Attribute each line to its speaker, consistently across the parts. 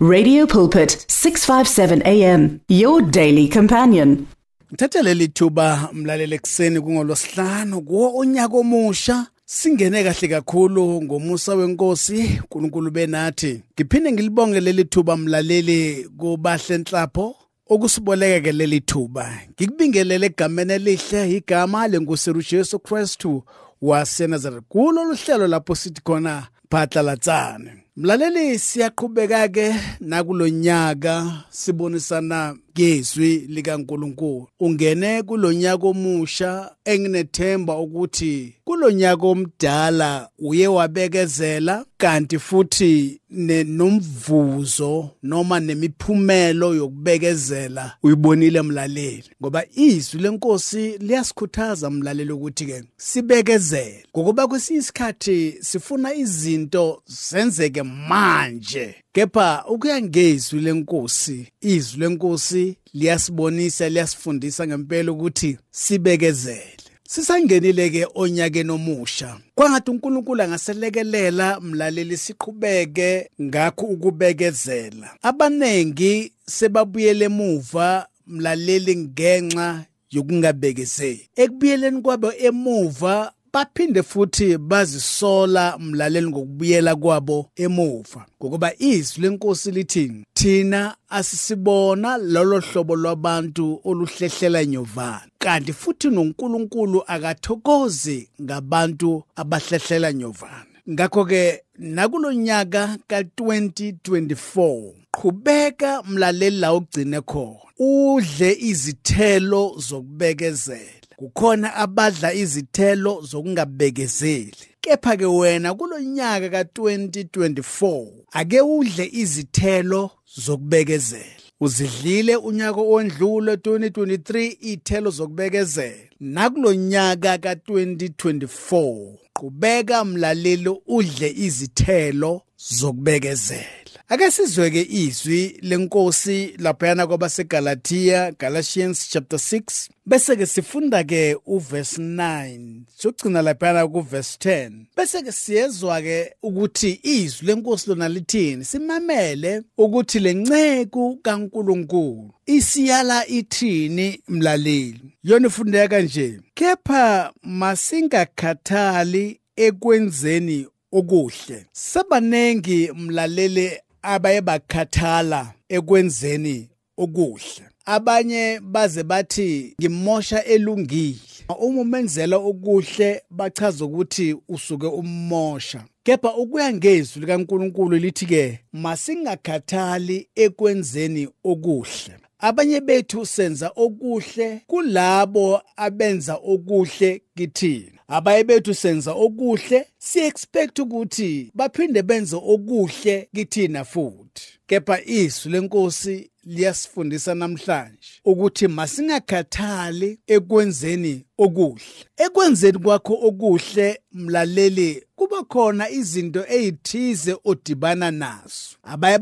Speaker 1: Radio Pulpit 657 AM your daily companion.
Speaker 2: Ngithatha leli thuba mlalele ekseni kungolosihlanu kuwo onyaka omusha. Singene kahle kakhulu ngomusa wenkosi uNkulunkulu benathi. Ngiphinde ngilibonge leli thuba mlaleli kubahle enhlapho okusiboleke leli thuba ngikubingelele egameni elihle igama lenkosi Jesu Kristu waseNazaretha kulo luhlelo lapho sithi khona phatlalatsane mlaleli siyaqhubeka ke nakulonyaka sibonisana ngezwi likaNkuluNkulu ungene kulonyaka omusha enginethemba ukuthi kulonyaka omdala uye wabekezela kanti futhi nomvuzo noma nemiphumelo yokubekezela uyibonile mlaleli. Ngoba izwi lenkosi liyasikhuthaza mlaleli ukuthi ke sibekezele. Ngokuba kwesinye isikhathi sifuna izinto zenzeke manje. Kepha ukuya ngezwi lenkosi izwi lenkosi liyasibonisa liyasifundisa ngempela ukuthi sibekezele. Sisangenile ke onyakeni omusha. Kwangathi uNkulunkulu angaselekelela mlaleli siqhubeke ngakho ukubekezela. Abanengi sebabuyele emuva mlaleli ngenxa yokungabekezeli. Ekubuyeleni kwabo emuva baphinde futhi bazisola mlaleli ngokubuyela kwabo emuva ngokuba izwi lenkosi lithi thina asisibona lolo hlobo lwabantu oluhlehlela nyovana kanti futhi noNkulunkulu akathokozi ngabantu abahlehlela nyovana ngakho ke nakulonyaka ka2024 qhubeka mlaleli la ugcine khona udle izithelo zokubekezela. Kukhona abadla izithelo zokungabekezeli kepha ke wena kulonyaka ka2024 ake udle izithelo zokubekezela uzidlile unyaka ondlule 2023 ithelo zokubekezela nakulonyaka ka2024 qhubeka mlaleli udle izithelo zokubekezela ake sizweke izwi lenkosi laphayana kwabaseGalatia Galatians chapter 6 bese ke sifunda ke uverse 9 sogcina laphayana kuverse 10 bese ke siyezwa ke ukuthi izwi lenkosi lona lithini simamele ukuthi lenceku kaNkuluNkulu isiyala ithini mlaleli? Yona ifundeka nje kepha masingakhathali ekwenzeni okuhle. Sabanengi mlaleli abaye bakhathala ekwenzeni okuhle abanye baze bathi ngimosha elungile. Uma umenzela okuhle bachaza ukuthi usuke ummosha. Kepha ukuya ngezwi likaNkuluNkulu lithi ke masingakhathali ekwenzeni okuhle. Abanye bethu senza okuhle kulabo abenza okuhle kithina. Abaye bethu senza okuhle si-expect ukuthi baphinde benze okuhle kithina futhi. Kepha izwi lenkosi liyasifundisa namhlanje ukuthi masingakhathali ekwenzeni okuhle. Ekwenzeni kwakho okuhle mlaleli kuba khona izinto ezithize odibana nazo. Abaye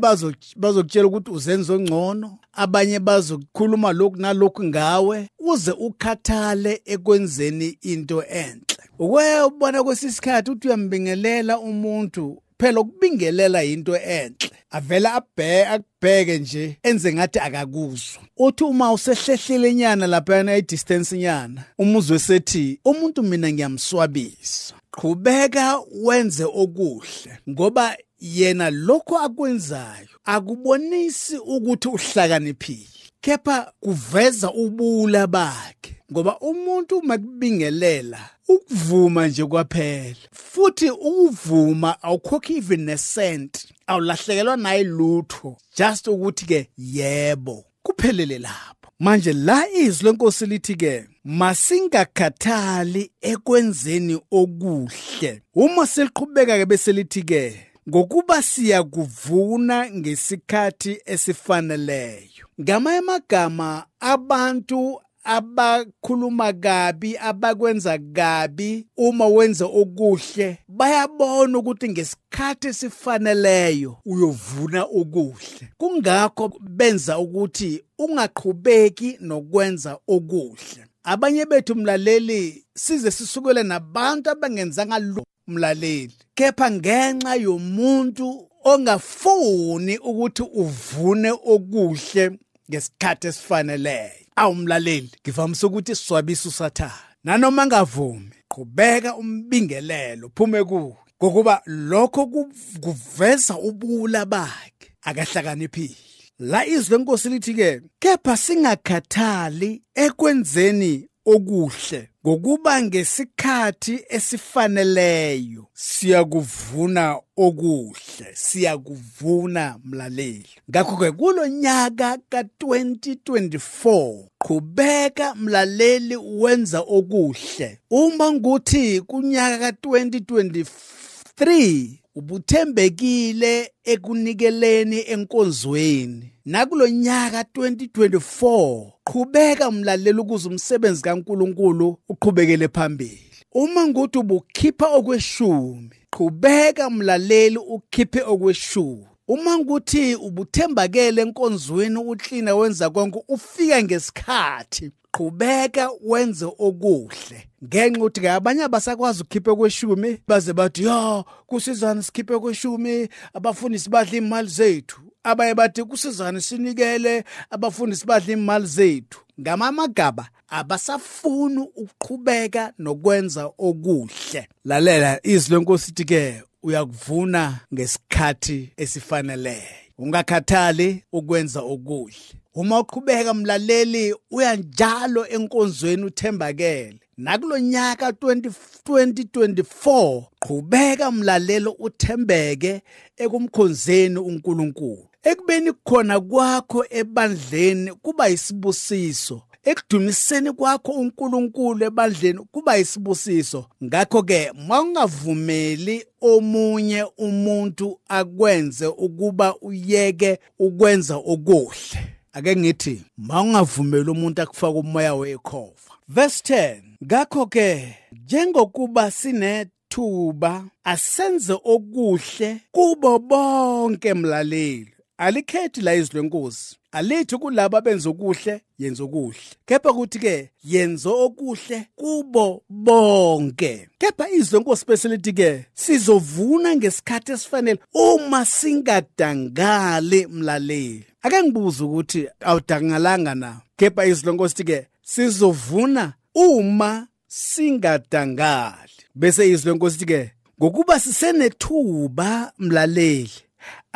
Speaker 2: bazokutshela ukuthi uzenza ongcono abanye bazokukhuluma lokhu nalokhu ngawe uze ukhathale ekwenzeni into enhle ukweye ubona kwesisikhathi uthi uyambingelela umuntu phela ukubingelela into enhle. Avela abheke akubheke nje enze ngathi akakuzwa. Uthi uma usehlehlele nyana lapha e distance nyana umuzwe sethi umuntu mina ngiyamswabisa. Qhubeka wenze okuhle ngoba yena lokho akwenzayo akubonisi ukuthi uhlakaniphile. Kepha kuveza ubula bakhe ngoba umuntu makubingelela ukuvuma nje kwaphela futhi ukuvuma awukhokhi even nesent awulahlekelwa naye lutho just ukuthi ke yebo kuphelele lapho. Manje la izwi lenkosi lithi ke masingakhathali ekwenzeni okuhle. Uma seliqhubeka ke bese lithi ke ngokuba siyakuvuna ngesikhathi esifaneleyo. Ngamanye amagama abantu abakhuluma kabi abakwenza kabi uma wenza okuhle bayabona ukuthi ngesikhathi esifaneleyo uyovuna okuhle. Kungakho benza ukuthi ungaqhubeki nokwenza okuhle. Abanye bethu mlaleli size sisukele nabantu abangenzanga lo mlaleli. Kepha ngenxa yomuntu ongafuni ukuthi uvune okuhle ngesikhathi esifaneleyo. Awumlaleli ngivamisa ukuthi siswabisa usathana nanoma ngavumi qhubeka umbingelelo phume kuwe. Ngokuba lokho kuveza ubula bakhe akahlakaniphile. La izwi lenkosi lithi ke kepha singakhathali ekwenzeni okuhle ngokuba ngesikhathi esifaneleyo siyakuvuna okuhle siyakuvuna mlaleli. Ngakho ke kulonyaka ka2024 qhubeka mlaleli wenza okuhle. Uma nguthi kunyaka ka2023 ubuthembekile ekunikeleni enkonzweni. Nakulonyaka 2024 qhubeka mlalela ukuze umsebenzi kaNkuluNkulu uqhubekele phambili. Uma nguthi ubukhipha okweshumi qhubeka mlaleli ukhiphe okweshumi. Uma nguthi ubuthembakele enkonzweni uklina wenza konke ufika ngesikhathi qhubeka wenze okuhle. Ngenxa ukuthi ke abanye abasakwazi ukukhipha kweshumi baze bathi yo kusizana sikhiphe kweshumi abafundisi badla imali zethu. Abaye bathi kusizana sinikele abafundisi badla imali zethu. Ngamamagaba abasafuni ukuqhubeka nokwenza okuhle. Lalela izwi lenkosi ithi ke uyakuvuna ngesikhathi esifaneleyo ungakhathali ukwenza okuhle. Uma uqhubeka mlaleli uyanjalo enkonzweni uthembakele. Nakulonyaka 2024 qhubeka mlalelo uthembeke ekumkhonzeni uNkulunkulu. Ekubeni khona kwakho ebandleni kuba isibusiso. Ekudumiseni kwakho uNkulunkulu ebandleni kuba isibusiso. Ngakho ke mawungavumeli omunye umuntu akwenze ukuba uyeke ukwenza okuhle ake ngithi mawungavumeli umuntu akufaka umoya wekhova. Verse 10 ngakho ke njengokuba sinethuba asenze okuhle kubo bonke mlaleli. Alikhethi la izwi lenkosi alithi kulabo abenza okuhle yenza okuhle. Kepha kuthi ke yenza okuhle kubo bonke. Kepha izwi lenkosi bese lithi ke sizovuna ngesikhathi esifanele uma singadangali mlaleli. Ake ngibuze ukuthi awudangalanga na? Kepha izwi lenkosi lithi ke sizovuna uma singadangali. Bese izwi lenkosi lithi ke ngokuba sisenethuba mlaleli.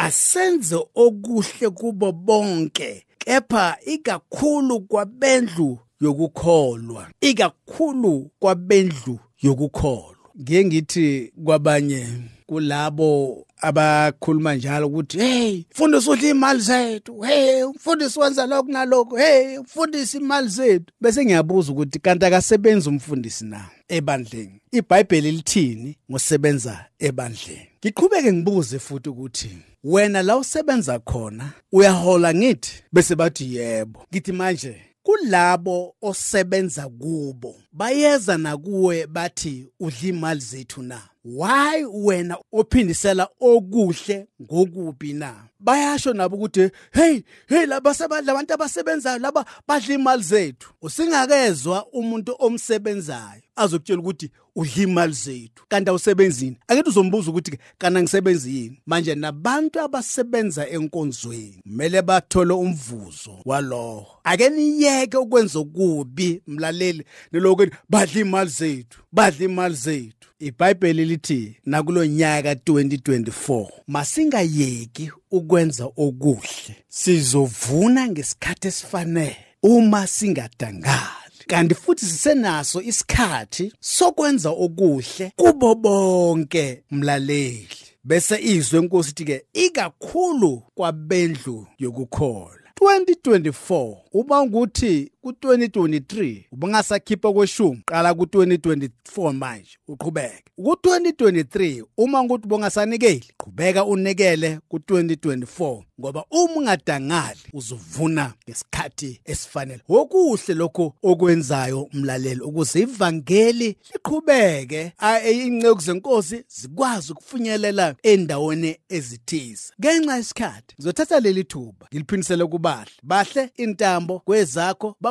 Speaker 2: Asenze okuhle kubo bonke kepha ikakhulu kwabendlu yokukholwa ikakhulu kwabendlu yokukholwa. Ngiye ngithi kwabanye kulabo abakhuluma njalo ukuthi hey mfundisi udla imali zethu. Hey umfundisi wenza lokhu nalokhu. Hey umfundisi imali zethu. Bese ngiyabuza ukuthi kanti akasebenzi umfundisi na ebandleni? iBhayibheli lithini ngosebenza ebandleni? Ngiqhubeke ngibuze futhi ukuthi wena la usebenza khona uyahola ngithi? Bese bathi yebo. Ngithi manje kulabo osebenza kubo. Bayeza nakuwe bathi udla imali zethu na? Why wena ophindisela okuhle ngokubi na? Bayasho nabo ukuthi hey hey laba labantu abasebenzayo laba badla imali zethu. Usingakezwa umuntu omsebenzayo azokutshela ukuthi udla imali zethu. Kanti awusebenzini angithi uzombuza ukuthi kana ngisebenzi yini? Manje nabantu abasebenza enkonzweni kumele bathole umvuzo walowo ake niyeke ukwenza okubi mlaleli nelokuthi badla imali zethu badla imali zethu. iBhayibheli lithi nakulonyaka 2024 masingayeki ukwenza okuhle. Sizovuna ngesikhathi esifanele uma singadangali kanti futhi sisenaso isikhathi sokwenza okuhle kubo bonke mlaleli. Bese izwe enkosi ithi ke ikakhulu kwabendlu yokukholwa. 2024 uma ukuthi ku2023 ubungasakhipha kweshumi qala ku2024 manje uqhubeke. Ku2023 uma ukuthi bongasanikeli qhubeka unikele ku2024 ngoba uma ungadangali uzuvuna ngesikhathi esifanele. Okuhle lokho okwenzayo umlaleli ukuze ivangeli liqhubeke inceku zenkosi zikwazi ukufinyelela endaweni ezithize. Ngenxa yesikhathi ngizothatha leli thuba ngiliphinisele kubahle. Bahle intambo kwezakho mlaleli